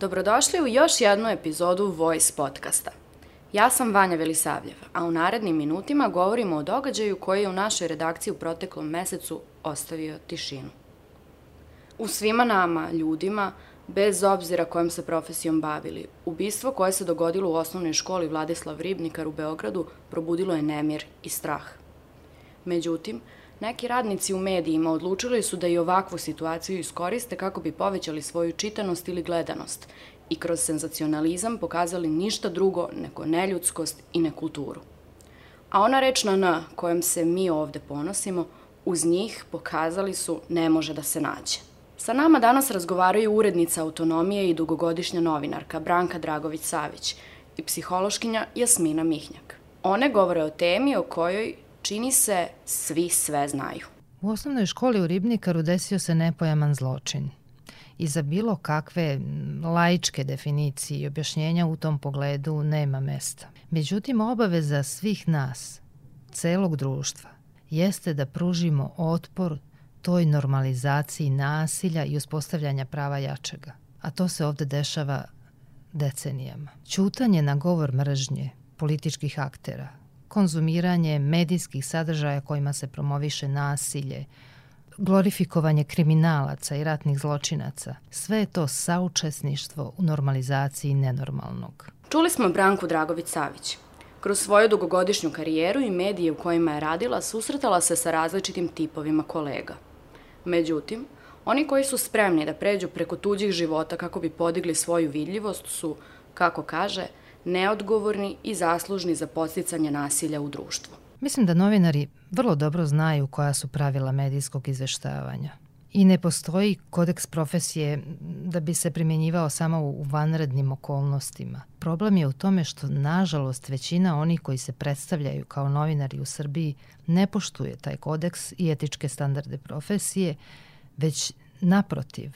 Dobrodošli u još jednu epizodu Voice podcasta. Ja sam Vanja Velisavljev, a u narednim minutima govorimo o događaju koji je u našoj redakciji u proteklom mesecu ostavio tišinu. U svima nama, ljudima, bez obzira kojom se profesijom bavili, ubistvo koje se dogodilo u osnovnoj školi Vladislav Ribnikar u Beogradu probudilo je nemir i strah. Međutim, Neki radnici u medijima odlučili su da i ovakvu situaciju iskoriste kako bi povećali svoju čitanost ili gledanost i kroz senzacionalizam pokazali ništa drugo nego neljudskost i nekulturu. A ona reč na N kojom se mi ovde ponosimo, uz njih pokazali su ne može da se nađe. Sa nama danas razgovaraju urednica autonomije i dugogodišnja novinarka Branka Dragović-Savić i psihološkinja Jasmina Mihnjak. One govore o temi o kojoj čini se svi sve znaju. U osnovnoj školi u Ribnikaru desio se nepojaman zločin. I za bilo kakve laičke definicije i objašnjenja u tom pogledu nema mesta. Međutim, obaveza svih nas, celog društva, jeste da pružimo otpor toj normalizaciji nasilja i uspostavljanja prava jačega. A to se ovde dešava decenijama. Ćutanje na govor mržnje političkih aktera, konzumiranje medijskih sadržaja kojima se promoviše nasilje, glorifikovanje kriminalaca i ratnih zločinaca, sve je to saučesništvo u normalizaciji nenormalnog. Čuli smo Branku Dragović-Savić. Kroz svoju dugogodišnju karijeru i medije u kojima je radila susretala se sa različitim tipovima kolega. Međutim, oni koji su spremni da pređu preko tuđih života kako bi podigli svoju vidljivost su, kako kaže, neodgovorni i zaslužni za posticanje nasilja u društvu. Mislim da novinari vrlo dobro znaju koja su pravila medijskog izveštavanja. I ne postoji kodeks profesije da bi se primjenjivao samo u vanrednim okolnostima. Problem je u tome što, nažalost, većina onih koji se predstavljaju kao novinari u Srbiji ne poštuje taj kodeks i etičke standarde profesije, već naprotiv,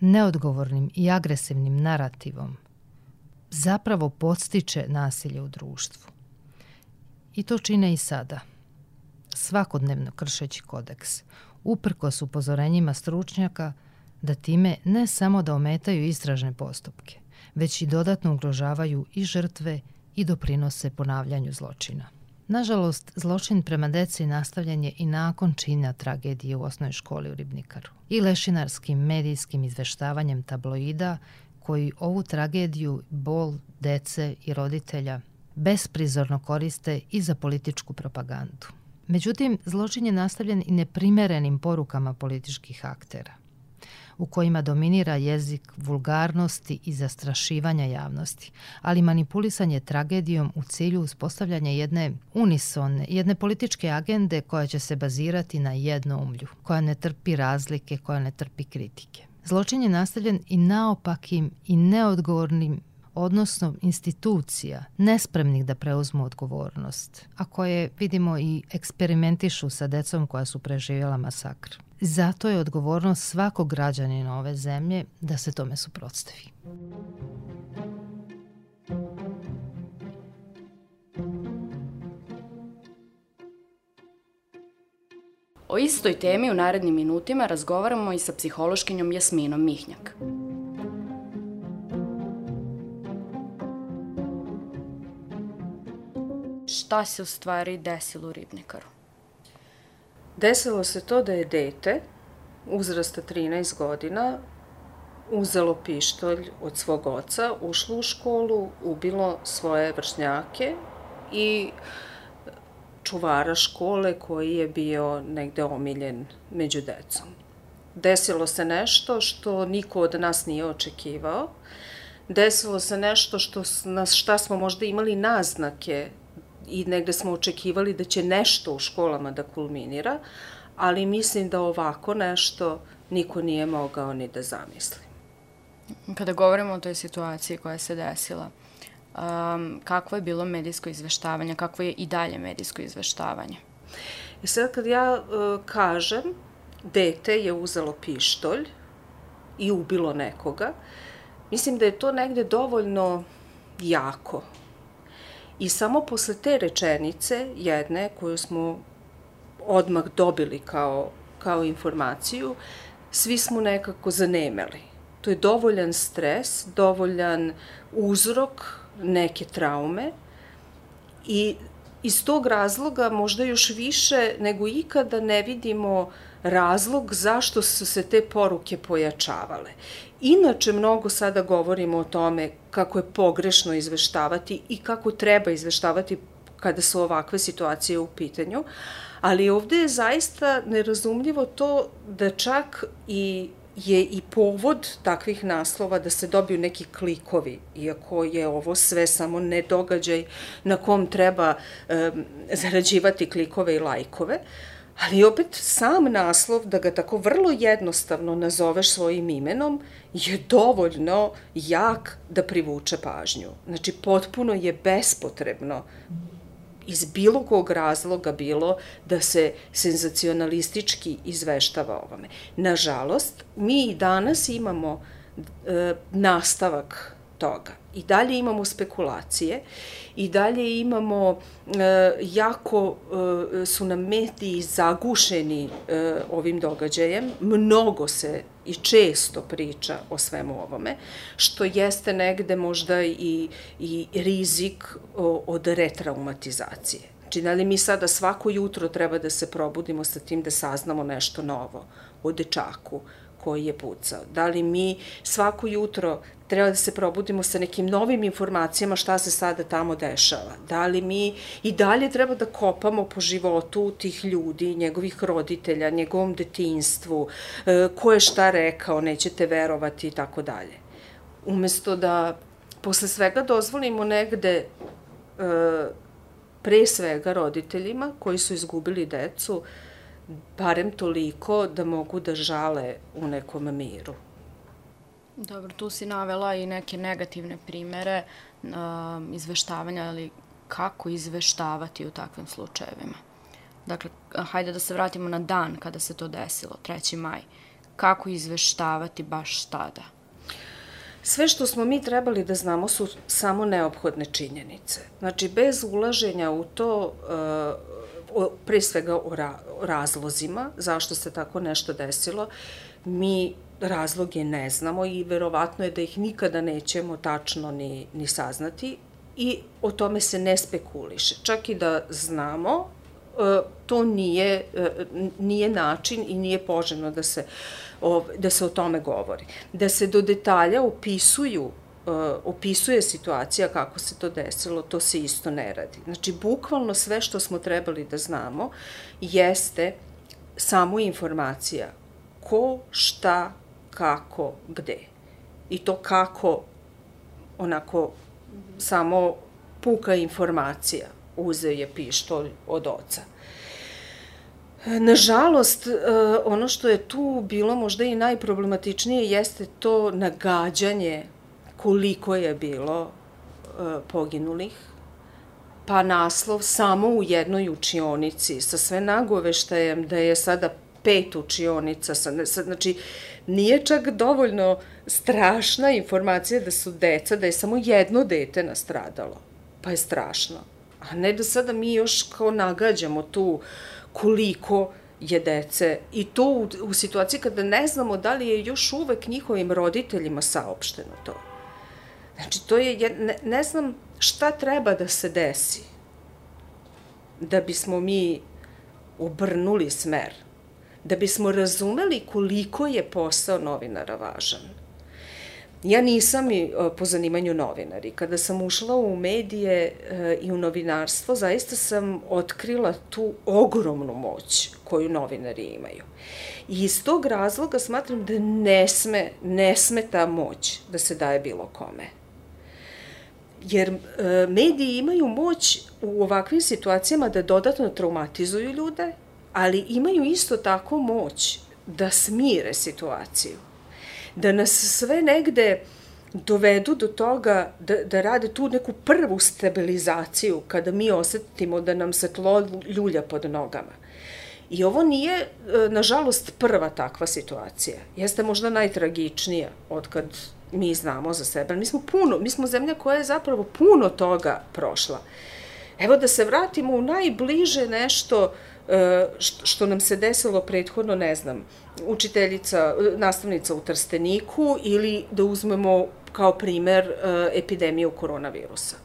neodgovornim i agresivnim narativom zapravo podstiče nasilje u društvu. I to čine i sada, svakodnevno kršeći kodeks, uprkos upozorenjima stručnjaka da time ne samo da ometaju istražne postupke, već i dodatno ugrožavaju i žrtve i doprinose ponavljanju zločina. Nažalost, zločin prema deci nastavljen je i nakon čina tragedije u osnovnoj školi u Ribnikaru i lešinarskim medijskim izveštavanjem tabloida koji ovu tragediju, bol dece i roditelja besprizorno koriste i za političku propagandu. Međutim, zločin je nastavljen i neprimerenim porukama političkih aktera, u kojima dominira jezik vulgarnosti i zastrašivanja javnosti, ali manipulisanje tragedijom u cilju uspostavljanja jedne unisone, jedne političke agende koja će se bazirati na jednoumlju, koja ne trpi razlike, koja ne trpi kritike. Zločin je nastavljen i naopakim i neodgovornim odnosno institucija nespremnih da preuzmu odgovornost, a koje vidimo i eksperimentišu sa decom koja su preživjela masakr. Zato je odgovornost svakog građanina ove zemlje da se tome suprotstavi. O istoj temi u narednim minutima razgovaramo i sa psihološkinjom Jasminom Mihnjak. Šta se u stvari desilo u Ribnikaru? Desilo se to da je dete uzrasta 13 godina uzelo pištolj od svog oca, ušlo u školu, ubilo svoje vršnjake i čuvara škole koji je bio negde omiljen među decom. Desilo se nešto što niko od nas nije očekivao. Desilo se nešto što nas, šta smo možda imali naznake i negde smo očekivali da će nešto u školama da kulminira, ali mislim da ovako nešto niko nije mogao ni da zamisli. Kada govorimo o toj situaciji koja se desila, um, kakvo je bilo medijsko izveštavanje, kakvo je i dalje medijsko izveštavanje? I sad kad ja uh, kažem dete je uzelo pištolj i ubilo nekoga, mislim da je to negde dovoljno jako. I samo posle te rečenice, jedne koju smo odmah dobili kao, kao informaciju, svi smo nekako zanemeli. To je dovoljan stres, dovoljan uzrok neke traume i iz tog razloga možda još više nego ikada ne vidimo razlog zašto su se te poruke pojačavale. Inače, mnogo sada govorimo o tome kako je pogrešno izveštavati i kako treba izveštavati kada su ovakve situacije u pitanju, ali ovde je zaista nerazumljivo to da čak i je i povod takvih naslova da se dobiju neki klikovi, iako je ovo sve samo nedogađaj na kom treba um, zarađivati klikove i lajkove, ali opet sam naslov da ga tako vrlo jednostavno nazoveš svojim imenom je dovoljno jak da privuče pažnju. Znači, potpuno je bespotrebno iz bilo kog razloga bilo da se senzacionalistički izveštava ovome. Nažalost, mi i danas imamo e, nastavak toga. I dalje imamo spekulacije i dalje imamo e, jako e, su nam mediji zagušeni e, ovim događajem. Mnogo se i često priča o svemu ovome, što jeste negde možda i, i rizik o, od retraumatizacije. Znači, da li mi sada svako jutro treba da se probudimo sa tim da saznamo nešto novo o dečaku koji je pucao? Da li mi svako jutro treba da se probudimo sa nekim novim informacijama šta se sada tamo dešava. Da li mi i dalje treba da kopamo po životu tih ljudi, njegovih roditelja, njegovom detinstvu, e, ko je šta rekao, nećete verovati i tako dalje. Umesto da posle svega dozvolimo negde e, pre svega roditeljima koji su izgubili decu, barem toliko da mogu da žale u nekom miru. Dobro, tu si navela i neke negativne primere uh, izveštavanja, ali kako izveštavati u takvim slučajevima? Dakle, hajde da se vratimo na dan kada se to desilo, 3. maj. Kako izveštavati baš tada? Sve što smo mi trebali da znamo su samo neophodne činjenice. Znači, bez ulaženja u to, uh, pre svega o, ra o razlozima, zašto se tako nešto desilo, mi razloge ne znamo i verovatno je da ih nikada nećemo tačno ni, ni saznati i o tome se ne spekuliše. Čak i da znamo, e, to nije, e, nije način i nije poželjno da se, da se o tome govori. Da se do detalja opisuju e, opisuje situacija kako se to desilo, to se isto ne radi. Znači, bukvalno sve što smo trebali da znamo jeste samo informacija ko, šta, kako, gde. I to kako, onako, samo puka informacija. Uzeo je pištolj od oca. Nažalost, e, ono što je tu bilo možda i najproblematičnije jeste to nagađanje koliko je bilo e, poginulih, pa naslov samo u jednoj učionici sa sve nagoveštajem da je sada pet učionica, znači nije čak dovoljno strašna informacija da su deca, da je samo jedno dete nastradalo, pa je strašno. A ne da sada mi još kao nagađamo tu koliko je dece i to u, u situaciji kada ne znamo da li je još uvek njihovim roditeljima saopšteno to. Znači, to je, ne, ne znam šta treba da se desi da bismo mi obrnuli smer da bismo razumeli koliko je posao novinara važan. Ja nisam i e, po zanimanju novinari. Kada sam ušla u medije e, i u novinarstvo, zaista sam otkrila tu ogromnu moć koju novinari imaju. I iz tog razloga smatram da ne sme, ne sme ta moć da se daje bilo kome. Jer e, mediji imaju moć u ovakvim situacijama da dodatno traumatizuju ljude, ali imaju isto tako moć da smire situaciju. Da nas sve negde dovedu do toga da, da rade tu neku prvu stabilizaciju kada mi osetimo da nam se tlo ljulja pod nogama. I ovo nije, e, nažalost, prva takva situacija. Jeste možda najtragičnija od kad mi znamo za sebe. Mi smo puno, mi smo zemlja koja je zapravo puno toga prošla. Evo da se vratimo u najbliže nešto uh, što nam se desilo prethodno, ne znam, učiteljica, nastavnica u Trsteniku ili da uzmemo kao primer e, epidemiju koronavirusa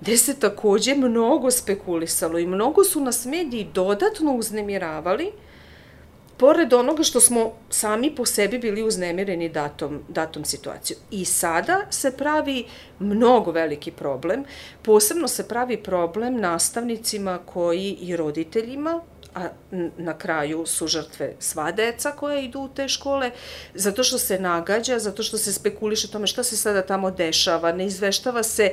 gde se takođe mnogo spekulisalo i mnogo su nas mediji dodatno uznemiravali pored onoga što smo sami po sebi bili uznemireni datom, datom situacijom. I sada se pravi mnogo veliki problem, posebno se pravi problem nastavnicima koji i roditeljima a na kraju su žrtve sva deca koja idu u te škole, zato što se nagađa, zato što se spekuliše tome šta se sada tamo dešava, ne izveštava se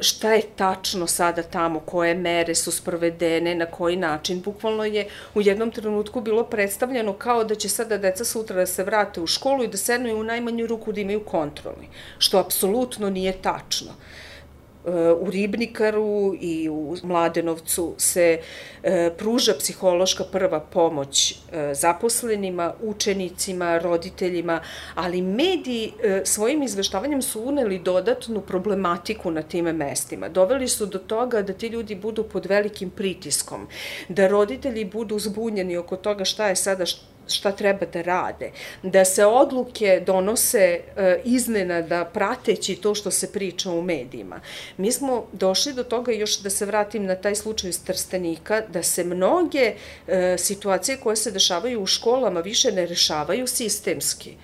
šta je tačno sada tamo, koje mere su sprovedene, na koji način. Bukvalno je u jednom trenutku bilo predstavljeno kao da će sada deca sutra da se vrate u školu i da sednu u najmanju ruku da imaju kontrolni, što apsolutno nije tačno u Ribnikaru i u Mladenovcu se e, pruža psihološka prva pomoć e, zaposlenima, učenicima, roditeljima, ali mediji e, svojim izveštavanjem su uneli dodatnu problematiku na time mestima. Doveli su do toga da ti ljudi budu pod velikim pritiskom, da roditelji budu zbunjeni oko toga šta je sada šta treba da rade, da se odluke donose e, iznenada prateći to što se priča u medijima. Mi smo došli do toga, još da se vratim na taj slučaj iz Trstenika, da se mnoge e, situacije koje se dešavaju u školama više ne rešavaju sistemski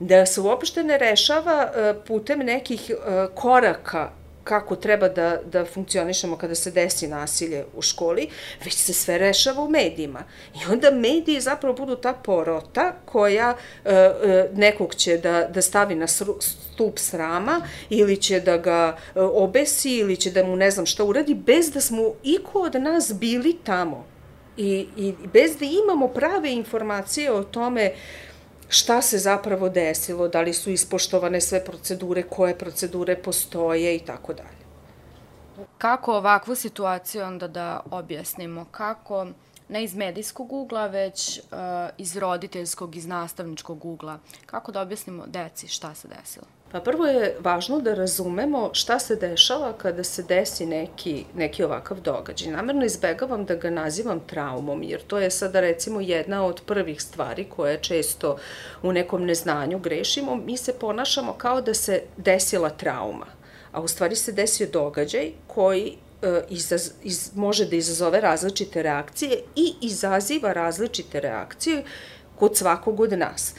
da se uopšte ne rešava e, putem nekih koraka kako treba da, da funkcionišemo kada se desi nasilje u školi, već se sve rešava u medijima. I onda mediji zapravo budu ta porota koja e, e, nekog će da, da stavi na stup srama ili će da ga e, obesi ili će da mu ne znam šta uradi bez da smo iko od nas bili tamo. I, i bez da imamo prave informacije o tome uh, šta se zapravo desilo, da li su ispoštovane sve procedure, koje procedure postoje i tako dalje. Kako ovakvu situaciju onda da objasnimo? Kako ne iz medijskog ugla, već uh, iz roditeljskog, iz nastavničkog ugla? Kako da objasnimo deci šta se desilo? Pa prvo je važno da razumemo šta se dešava kada se desi neki, neki ovakav događaj. Namerno izbegavam da ga nazivam traumom, jer to je sada recimo jedna od prvih stvari koje često u nekom neznanju grešimo. Mi se ponašamo kao da se desila trauma, a u stvari se desio događaj koji e, izaz, iz, može da izazove različite reakcije i izaziva različite reakcije kod svakog od nas.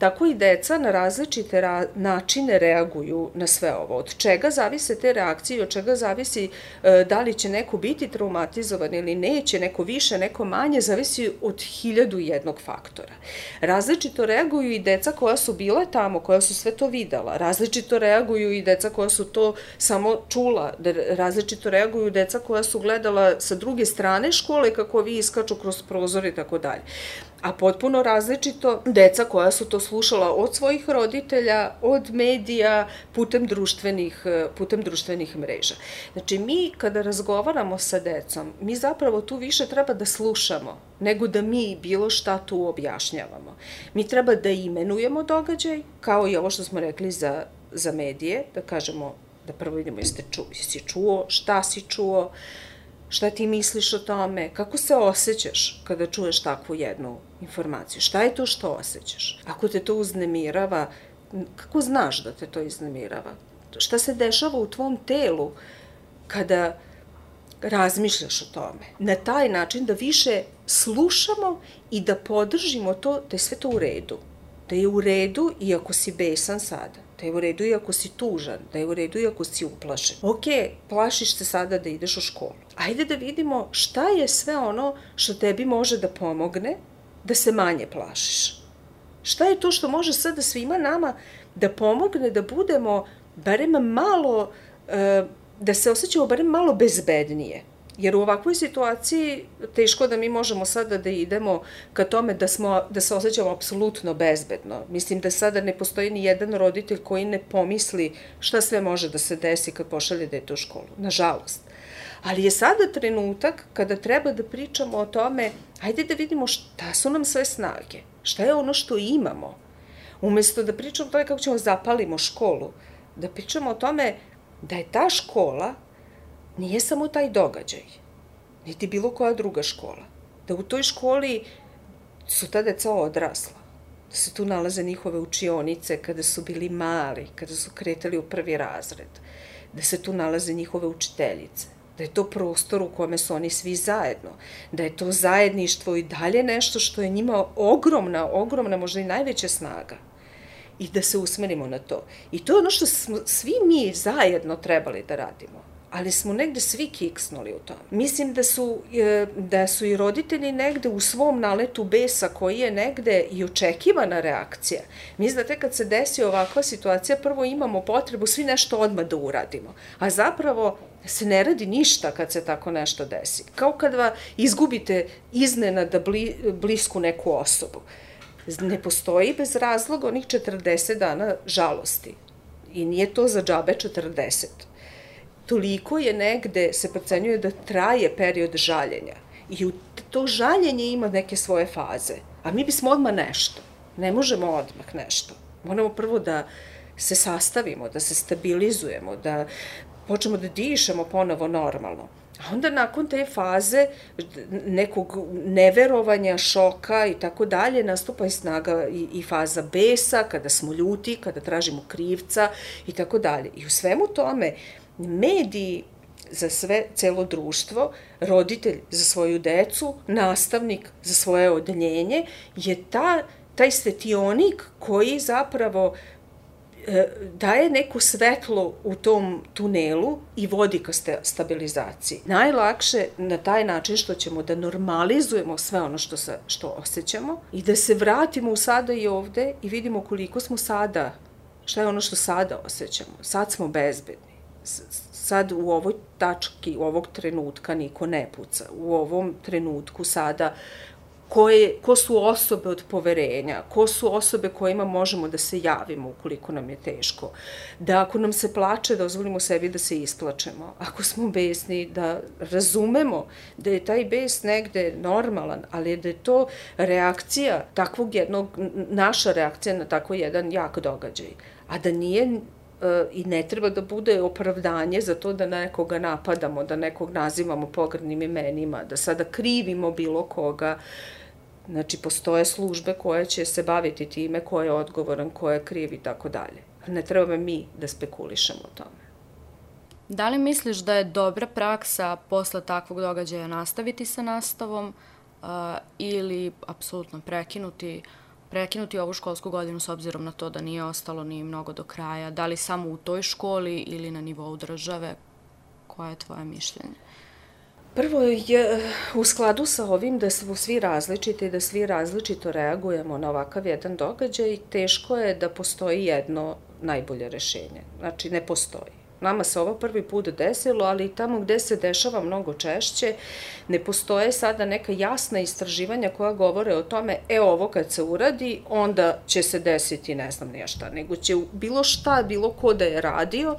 Tako i deca na različite ra načine reaguju na sve ovo. Od čega zavise te reakcije, od čega zavisi e, da li će neko biti traumatizovan ili neće, neko više, neko manje, zavisi od hiljadu jednog faktora. Različito reaguju i deca koja su bila tamo, koja su sve to videla. Različito reaguju i deca koja su to samo čula. Da različito reaguju deca koja su gledala sa druge strane škole kako vi iskaču kroz prozor i tako dalje a potpuno različito deca koja su to slušala od svojih roditelja, od medija, putem društvenih, putem društvenih mreža. Znači, mi kada razgovaramo sa decom, mi zapravo tu više treba da slušamo, nego da mi bilo šta tu objašnjavamo. Mi treba da imenujemo događaj, kao i ovo što smo rekli za, za medije, da kažemo, da prvo vidimo jeste ču, jesi čuo, šta si čuo, Šta ti misliš o tome? Kako se osjećaš kada čuješ takvu jednu informaciju? Šta je to što osjećaš? Ako te to uznemirava, kako znaš da te to iznemirava? Šta se dešava u tvom telu kada razmišljaš o tome? Na taj način da više slušamo i da podržimo to da je sve to u redu. Da je u redu i ako si besan sada da je u redu i ako si tužan, da je u redu i ako si uplašen. Ok, plašiš se sada da ideš u školu. Ajde da vidimo šta je sve ono što tebi može da pomogne da se manje plašiš. Šta je to što može sada svima nama da pomogne da budemo barem malo, eh, da se osjećamo barem malo bezbednije. Jer u ovakvoj situaciji teško da mi možemo sada da idemo ka tome da, smo, da se osjećamo apsolutno bezbedno. Mislim da sada ne postoji ni jedan roditelj koji ne pomisli šta sve može da se desi kad pošalje dete u školu. Nažalost. Ali je sada trenutak kada treba da pričamo o tome, ajde da vidimo šta su nam sve snage, šta je ono što imamo. Umesto da pričamo o tome kako ćemo zapalimo školu, da pričamo o tome da je ta škola nije samo taj događaj, niti bilo koja druga škola. da u toj školi su ta deca odrasla, da se tu nalaze njihove učionice kada su bili mali, kada su kretali u prvi razred, da se tu nalaze njihove učiteljice, da je to prostor u kome su oni svi zajedno, da je to zajedništvo i dalje nešto što je njima ogromna, ogromna, možda i najveća snaga. I da se usmerimo na to. I to je ono što smo svi mi zajedno trebali da radimo ali smo negde svi kiksnuli u tom. Mislim da su, e, da su i roditelji negde u svom naletu besa koji je negde i očekivana reakcija. Mi znate kad se desi ovakva situacija, prvo imamo potrebu svi nešto odmah da uradimo, a zapravo se ne radi ništa kad se tako nešto desi. Kao kada izgubite iznenada bli, blisku neku osobu. Ne postoji bez razloga onih 40 dana žalosti. I nije to za džabe 40 toliko je negde, se procenjuje da traje period žaljenja. I to žaljenje ima neke svoje faze. A mi bismo odmah nešto. Ne možemo odmah nešto. Moramo prvo da se sastavimo, da se stabilizujemo, da počnemo da dišemo ponovo normalno. A onda nakon te faze nekog neverovanja, šoka i tako dalje, nastupa i snaga i, i faza besa, kada smo ljuti, kada tražimo krivca i tako dalje. I u svemu tome mediji za sve, celo društvo, roditelj za svoju decu, nastavnik za svoje odeljenje, je ta, taj svetionik koji zapravo e, daje neko svetlo u tom tunelu i vodi ka stabilizaciji. Najlakše na taj način što ćemo da normalizujemo sve ono što, sa, što osjećamo i da se vratimo u sada i ovde i vidimo koliko smo sada, šta je ono što sada osjećamo. Sad smo bezbedni sad u ovoj tački, u ovog trenutka niko ne puca. U ovom trenutku sada koje, ko su osobe od poverenja, ko su osobe kojima možemo da se javimo ukoliko nam je teško, da ako nam se plače, da ozvolimo sebi da se isplačemo, ako smo besni, da razumemo da je taj bes negde normalan, ali da je to reakcija takvog jednog, naša reakcija na tako jedan jak događaj, a da nije i ne treba da bude opravdanje za to da nekoga napadamo, da nekog nazivamo pogrdnim imenima, da sada krivimo bilo koga. Znači, postoje službe koje će se baviti time ko je odgovoran, ko je kriv i tako dalje. Ne treba mi da spekulišemo o tome. Da li misliš da je dobra praksa posle takvog događaja nastaviti sa nastavom uh, ili apsolutno prekinuti uh, prekinuti ovu školsku godinu s obzirom na to da nije ostalo ni mnogo do kraja? Da li samo u toj školi ili na nivou države? Koje je tvoje mišljenje? Prvo je u skladu sa ovim da smo svi različiti i da svi različito reagujemo na ovakav jedan događaj, teško je da postoji jedno najbolje rešenje. Znači, ne postoji. Nama se ovo prvi put desilo, ali tamo gde se dešava mnogo češće, ne postoje sada neka jasna istraživanja koja govore o tome, e ovo kad se uradi, onda će se desiti ne znam nije šta, nego će bilo šta, bilo ko da je radio,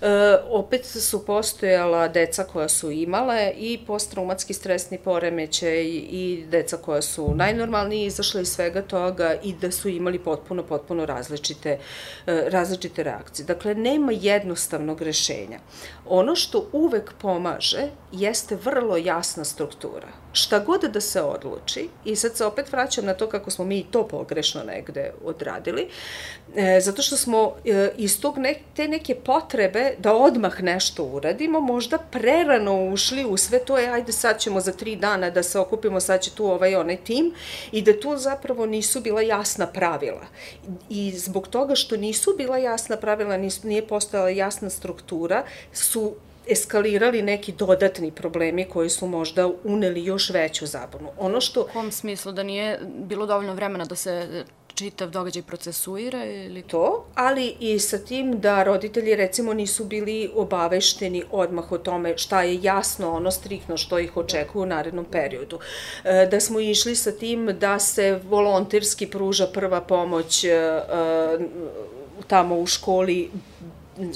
e, opet su postojala deca koja su imale i posttraumatski stresni poremećaj i deca koja su najnormalnije izašle iz svega toga i da su imali potpuno, potpuno različite, e, različite reakcije. Dakle, nema jednostavnog rešenja. Ono što uvek pomaže jeste vrlo jasna struktura. Šta god da se odluči, i sad se opet vraćam na to kako smo mi to pogrešno negde odradili, e, zato što smo e, iz tog ne, te neke potrebe da odmah nešto uradimo, možda prerano ušli u sve to, je ajde sad ćemo za tri dana da se okupimo, sad će tu ovaj onaj tim, i da tu zapravo nisu bila jasna pravila. I zbog toga što nisu bila jasna pravila, nije postojala jasna struktura, su eskalirali neki dodatni problemi koji su možda uneli još veću zabunu. Ono što... U kom smislu? Da nije bilo dovoljno vremena da se čitav događaj procesuira ili... To, ali i sa tim da roditelji recimo nisu bili obavešteni odmah o tome šta je jasno, ono striktno što ih očekuje u narednom periodu. E, da smo išli sa tim da se volonterski pruža prva pomoć e, e, tamo u školi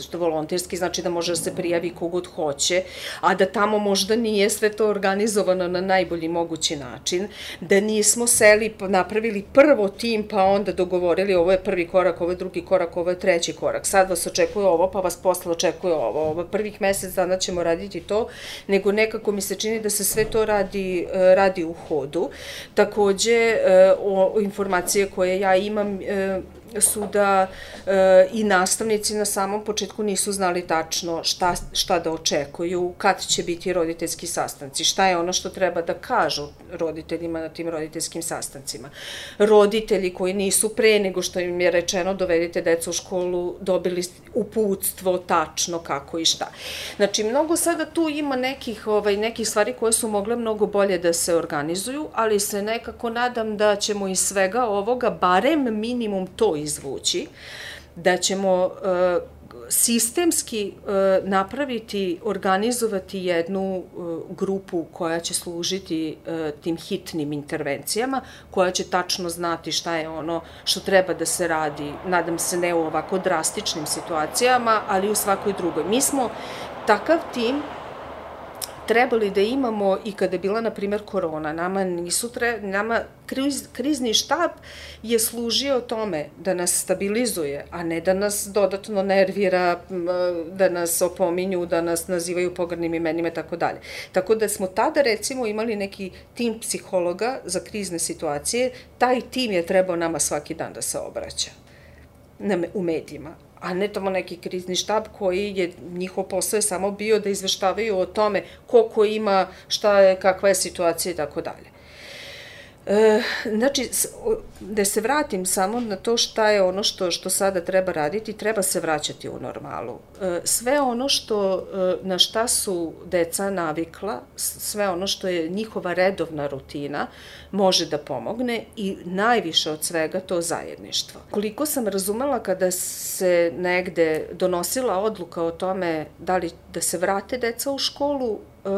što volonterski znači da može da se prijavi kogod hoće, a da tamo možda nije sve to organizovano na najbolji mogući način, da nismo seli, pa napravili prvo tim, pa onda dogovorili ovo je prvi korak, ovo je drugi korak, ovo je treći korak, sad vas očekuje ovo, pa vas posle očekuje ovo, ovo prvih mesec dana ćemo raditi to, nego nekako mi se čini da se sve to radi, e, radi u hodu. Takođe, e, o, informacije koje ja imam, e, su da e, i nastavnici na samom početku nisu znali tačno šta, šta da očekuju, kad će biti roditeljski sastanci, šta je ono što treba da kažu roditeljima na tim roditeljskim sastancima. Roditelji koji nisu pre nego što im je rečeno dovedite decu u školu, dobili uputstvo tačno kako i šta. Znači, mnogo sada tu ima nekih, ovaj, nekih stvari koje su mogle mnogo bolje da se organizuju, ali se nekako nadam da ćemo iz svega ovoga barem minimum to izvući, da ćemo e, sistemski e, napraviti, organizovati jednu e, grupu koja će služiti tim hitnim intervencijama, koja će tačno znati šta je ono što treba da se radi, nadam se ne u ovako drastičnim situacijama, ali u svakoj drugoj. Mi smo takav tim trebali da imamo i kada je bila, na primjer, korona. Nama, nisu tre, nama kriz, krizni štab je služio tome da nas stabilizuje, a ne da nas dodatno nervira, da nas opominju, da nas nazivaju pogrdnim imenima i tako dalje. Tako da smo tada, recimo, imali neki tim psihologa za krizne situacije, taj tim je trebao nama svaki dan da se obraća na, u medijima a ne tamo neki krizni štab koji je, njihov posao je samo bio da izveštavaju o tome koliko ima, šta je, kakva je situacija i tako dalje. E, znači, da se vratim samo na to šta je ono što, što sada treba raditi, treba se vraćati u normalu. E, sve ono što, e, na šta su deca navikla, sve ono što je njihova redovna rutina, može da pomogne i najviše od svega to zajedništvo. Koliko sam razumela kada se negde donosila odluka o tome da li da se vrate deca u školu e,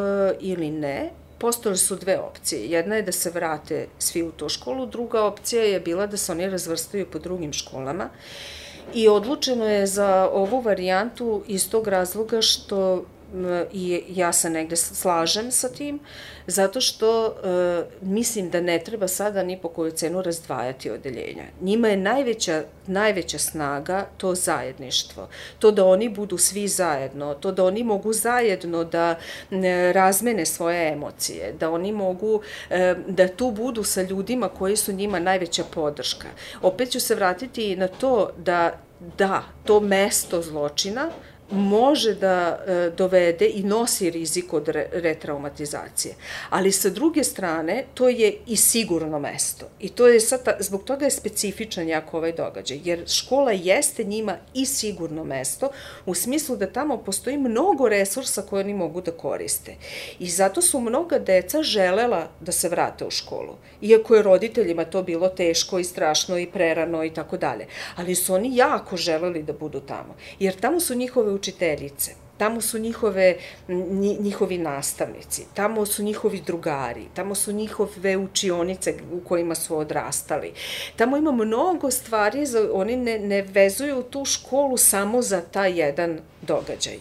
ili ne, postojale su dve opcije. Jedna je da se vrate svi u tu školu, druga opcija je bila da se oni razvrstaju po drugim školama. I odlučeno je za ovu varijantu iz tog razloga što i ja se negde slažem sa tim, zato što e, mislim da ne treba sada ni po koju cenu razdvajati odeljenja. Njima je najveća, najveća snaga to zajedništvo, to da oni budu svi zajedno, to da oni mogu zajedno da e, razmene svoje emocije, da oni mogu e, da tu budu sa ljudima koji su njima najveća podrška. Opet ću se vratiti na to da da, to mesto zločina može da e, dovede i nosi rizik od re, retraumatizacije. Ali sa druge strane, to je i sigurno mesto. I to je sad, zbog toga je specifičan jako ovaj događaj, jer škola jeste njima i sigurno mesto, u smislu da tamo postoji mnogo resursa koje oni mogu da koriste. I zato su mnoga deca želela da se vrate u školu. Iako je roditeljima to bilo teško i strašno i prerano i tako dalje. Ali su oni jako želeli da budu tamo. Jer tamo su njihove učiteljice, tamo su njihove, njihovi nastavnici, tamo su njihovi drugari, tamo su njihove učionice u kojima su odrastali. Tamo ima mnogo stvari, za, oni ne, ne vezuju tu školu samo za taj jedan događaj.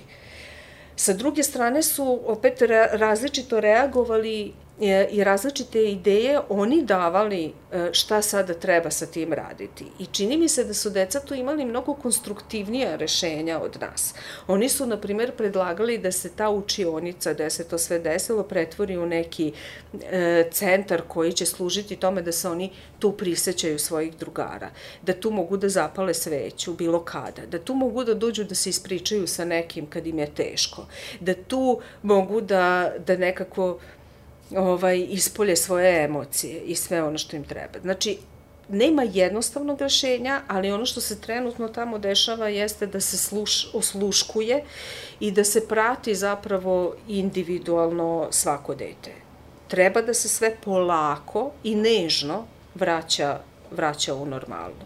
Sa druge strane su opet različito reagovali i različite ideje oni davali e, šta sada treba sa tim raditi. I čini mi se da su deca tu imali mnogo konstruktivnija rešenja od nas. Oni su, na primer, predlagali da se ta učionica, da se to sve desilo, pretvori u neki e, centar koji će služiti tome da se oni tu prisećaju svojih drugara, da tu mogu da zapale sveću bilo kada, da tu mogu da dođu da se ispričaju sa nekim kad im je teško, da tu mogu da, da nekako ovaj, ispolje svoje emocije i sve ono što im treba. Znači, nema jednostavnog rešenja, ali ono što se trenutno tamo dešava jeste da se sluš, osluškuje i da se prati zapravo individualno svako dete. Treba da se sve polako i nežno vraća vraća u normalnu.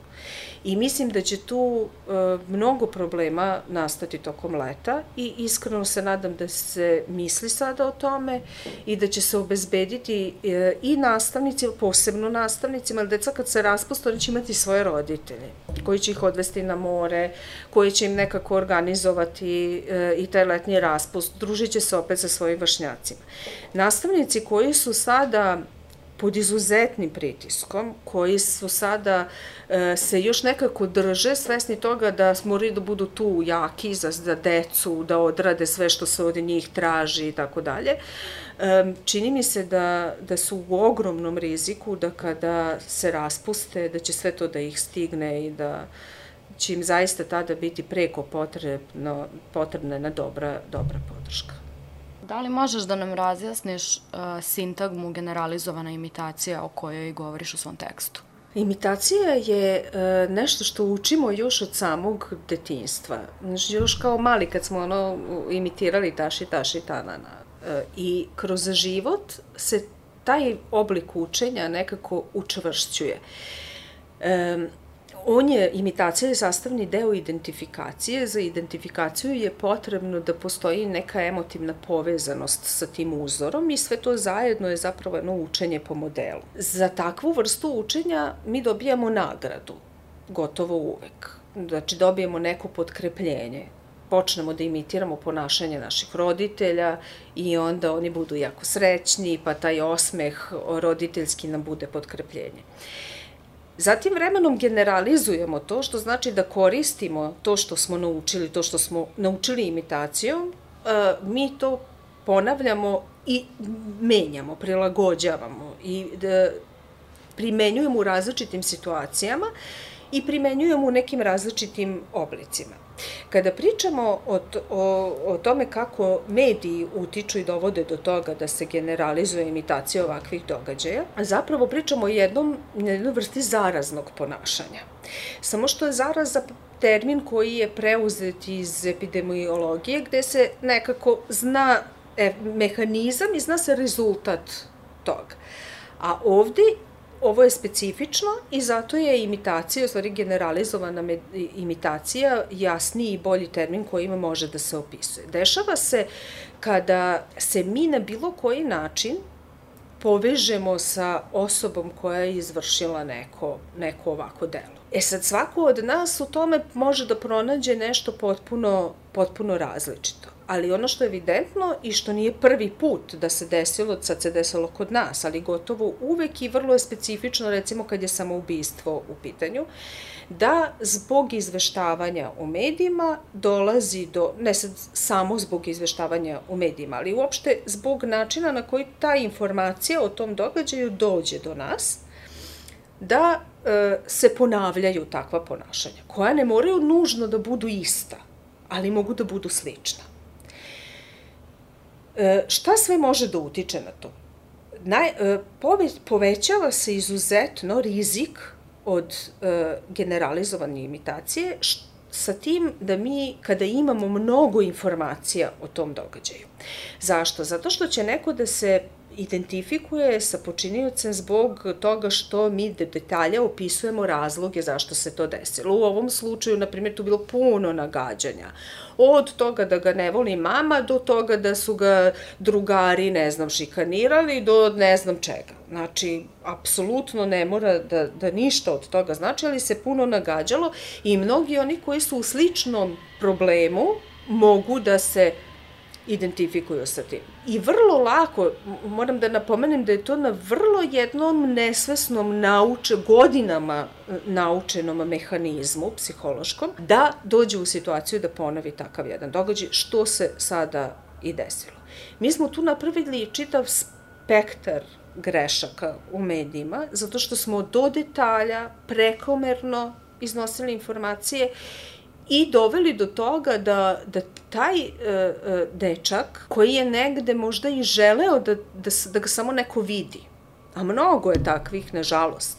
I mislim da će tu e, mnogo problema nastati tokom leta i iskreno se nadam da se misli sada o tome i da će se obezbediti e, i nastavnici, posebno nastavnicima, ali deca kad se raspuste, oni će imati svoje roditelje koji će ih odvesti na more, koji će im nekako organizovati e, i taj letnji raspust, družit će se opet sa svojim vršnjacima. Nastavnici koji su sada pod izuzetnim pritiskom, koji su sada e, se još nekako drže, svesni toga da moraju da budu tu jaki za, za decu, da odrade sve što se od njih traži i tako dalje. E, čini mi se da, da su u ogromnom riziku da kada se raspuste, da će sve to da ih stigne i da će im zaista tada biti preko potrebno, potrebna jedna dobra, dobra podrška. Da li možeš da nam razjasniš uh, sintagmu generalizovana imitacija o kojoj govoriš u svom tekstu? Imitacija je uh, nešto što učimo još od samog detinjstva. Znači, još kao mali kad smo ono imitirali taši, taši, tanana. Uh, I kroz život se taj oblik učenja nekako učvršćuje. Um, On je, imitacija je sastavni deo identifikacije. Za identifikaciju je potrebno da postoji neka emotivna povezanost sa tim uzorom i sve to zajedno je zapravo jedno učenje po modelu. Za takvu vrstu učenja mi dobijamo nagradu, gotovo uvek. Znači dobijemo neko potkrepljenje počnemo da imitiramo ponašanje naših roditelja i onda oni budu jako srećni, pa taj osmeh roditeljski nam bude potkrepljenje. Zatim vremenom generalizujemo to, što znači da koristimo to što smo naučili, to što smo naučili imitacijom, e, mi to ponavljamo i menjamo, prilagođavamo i da primenjujemo u različitim situacijama i primenjujemo u nekim različitim oblicima. Kada pričamo o, o, o tome kako mediji utiču i dovode do toga da se generalizuje imitacija ovakvih događaja, zapravo pričamo o jednom, jednoj vrsti zaraznog ponašanja. Samo što je zaraza termin koji je preuzet iz epidemiologije gde se nekako zna e, mehanizam i zna se rezultat toga. A ovde ovo je specifično i zato je imitacija, u stvari generalizovana imitacija, jasniji i bolji termin kojima može da se opisuje. Dešava se kada se mi na bilo koji način povežemo sa osobom koja je izvršila neko, neko ovako delo. E sad, svako od nas u tome može da pronađe nešto potpuno, potpuno različito ali ono što je evidentno i što nije prvi put da se desilo, sad se desilo kod nas, ali gotovo uvek i vrlo je specifično, recimo kad je samoubistvo u pitanju, da zbog izveštavanja u medijima dolazi do, ne sad samo zbog izveštavanja u medijima, ali uopšte zbog načina na koji ta informacija o tom događaju dođe do nas, da e, se ponavljaju takva ponašanja, koja ne moraju nužno da budu ista, ali mogu da budu slična. E, šta sve može da utiče na to? Naj, e, pove, povećava se izuzetno rizik od e, generalizovane imitacije, sa tim da mi, kada imamo mnogo informacija o tom događaju. Zašto? Zato što će neko da se identifikuje sa počiniocem zbog toga što mi de detalja opisujemo razloge zašto se to desilo. U ovom slučaju, na primjer, tu bilo puno nagađanja. Od toga da ga ne voli mama do toga da su ga drugari, ne znam, šikanirali do ne znam čega. Znači, apsolutno ne mora da, da ništa od toga znači, ali se puno nagađalo i mnogi oni koji su u sličnom problemu mogu da se identifikuju sa tim. I vrlo lako, moram da napomenem da je to na vrlo jednom nesvesnom nauče, godinama e, naučenom mehanizmu psihološkom, da dođe u situaciju da ponovi takav jedan događaj, što se sada i desilo. Mi smo tu napravili čitav spektar grešaka u medijima, zato što smo do detalja prekomerno iznosili informacije i doveli do toga da, da taj e, e, dečak koji je negde možda i želeo da, da, da ga samo neko vidi, a mnogo je takvih, nažalost,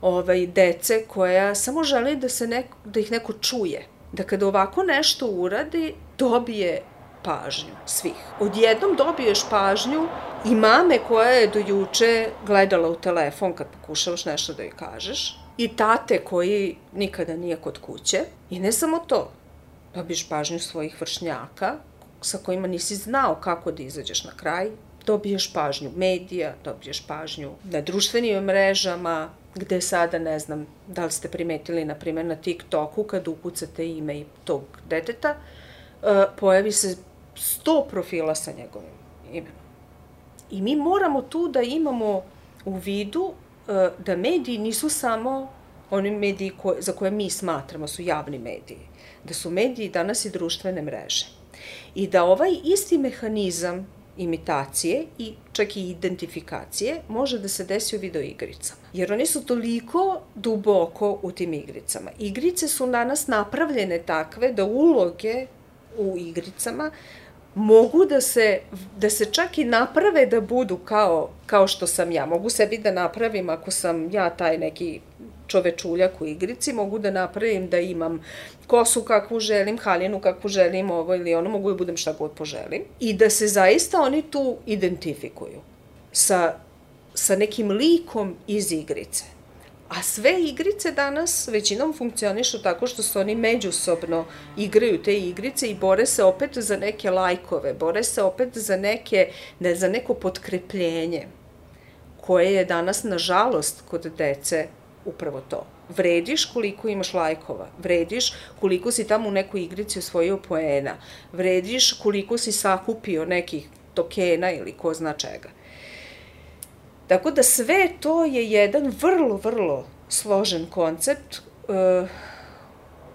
ovaj, dece koja samo žele da, se neko, da ih neko čuje, da kada ovako nešto uradi, dobije pažnju svih. Odjednom dobiješ pažnju i mame koja je do juče gledala u telefon kad pokušavaš nešto da joj kažeš, i tate koji nikada nije kod kuće. I ne samo to, dobiješ pažnju svojih vršnjaka sa kojima nisi znao kako da izađeš na kraj, dobiješ pažnju medija, dobiješ pažnju na društvenim mrežama, gde sada, ne znam, da li ste primetili, na primjer, na TikToku, kad ukucate ime i tog deteta, e, pojavi se 100 profila sa njegovim imenom. I mi moramo tu da imamo u vidu da mediji nisu samo oni mediji koje, za koje mi smatramo su javni mediji, da su mediji danas i društvene mreže. I da ovaj isti mehanizam imitacije i čak i identifikacije može da se desi u videoigricama. Jer oni su toliko duboko u tim igricama. Igrice su danas napravljene takve da uloge u igricama mogu da se, da se čak i naprave da budu kao, kao što sam ja. Mogu sebi da napravim ako sam ja taj neki čovečuljak u igrici, mogu da napravim da imam kosu kakvu želim, haljinu kakvu želim, ovo ili ono, mogu da budem šta god poželim. I da se zaista oni tu identifikuju sa, sa nekim likom iz igrice. A sve igrice danas većinom funkcionišu tako što se oni međusobno igraju te igrice i bore se opet za neke lajkove, bore se opet za, neke, ne, za neko potkrepljenje koje je danas, nažalost, kod dece upravo to. Vrediš koliko imaš lajkova, vrediš koliko si tamo u nekoj igrici osvojio poena, vrediš koliko si sakupio nekih tokena ili ko zna čega. Tako da sve to je jedan vrlo, vrlo složen koncept uh,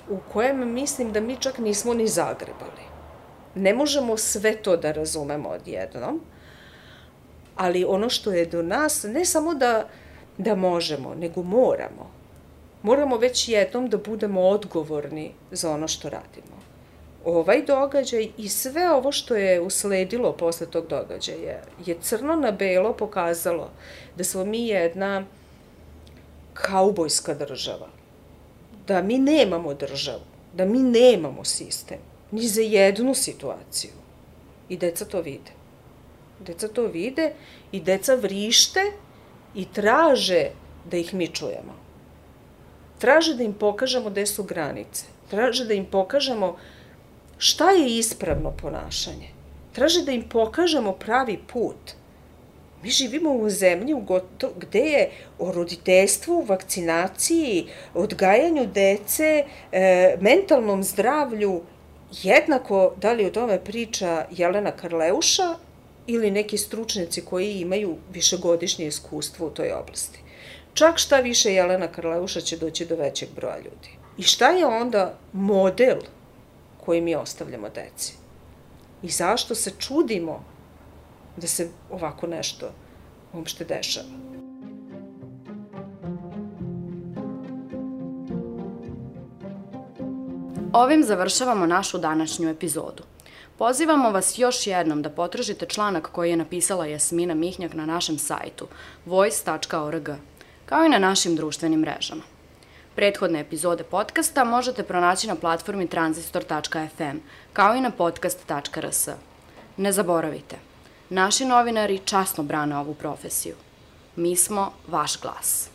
u kojem mislim da mi čak nismo ni zagrebali. Ne možemo sve to da razumemo odjednom, ali ono što je do nas, ne samo da da možemo, nego moramo. Moramo već jednom da budemo odgovorni za ono što radimo. Ovaj događaj i sve ovo što je usledilo posle tog događaja je crno na belo pokazalo da smo mi jedna kaubojska država. Da mi nemamo državu, da mi nemamo sistem, ni za jednu situaciju. I deca to vide. Deca to vide i deca vrište i traže da ih mi čujemo. Traže da im pokažemo gde su granice. Traže da im pokažemo šta je ispravno ponašanje. Traže da im pokažemo pravi put. Mi živimo u zemlji u goto, gde je o roditeljstvu, vakcinaciji, odgajanju dece, e, mentalnom zdravlju jednako da li o tome priča Jelena Karleuša ili neki stručnjaci koji imaju višegodišnje iskustvo u toj oblasti. Čak šta više Jelena Karleuša će doći do većeg broja ljudi. I šta je onda model koji mi ostavljamo deci? I zašto se čudimo da se ovako nešto uopšte dešava? Ovim završavamo našu današnju epizodu. Pozivamo vas još jednom da potražite članak koji je napisala Jasmina Mihnjak na našem sajtu voice.org, kao i na našim društvenim mrežama. Prethodne epizode podcasta možete pronaći na platformi transistor.fm, kao i na podcast.rs. Ne zaboravite, naši novinari časno brane ovu profesiju. Mi smo vaš glas.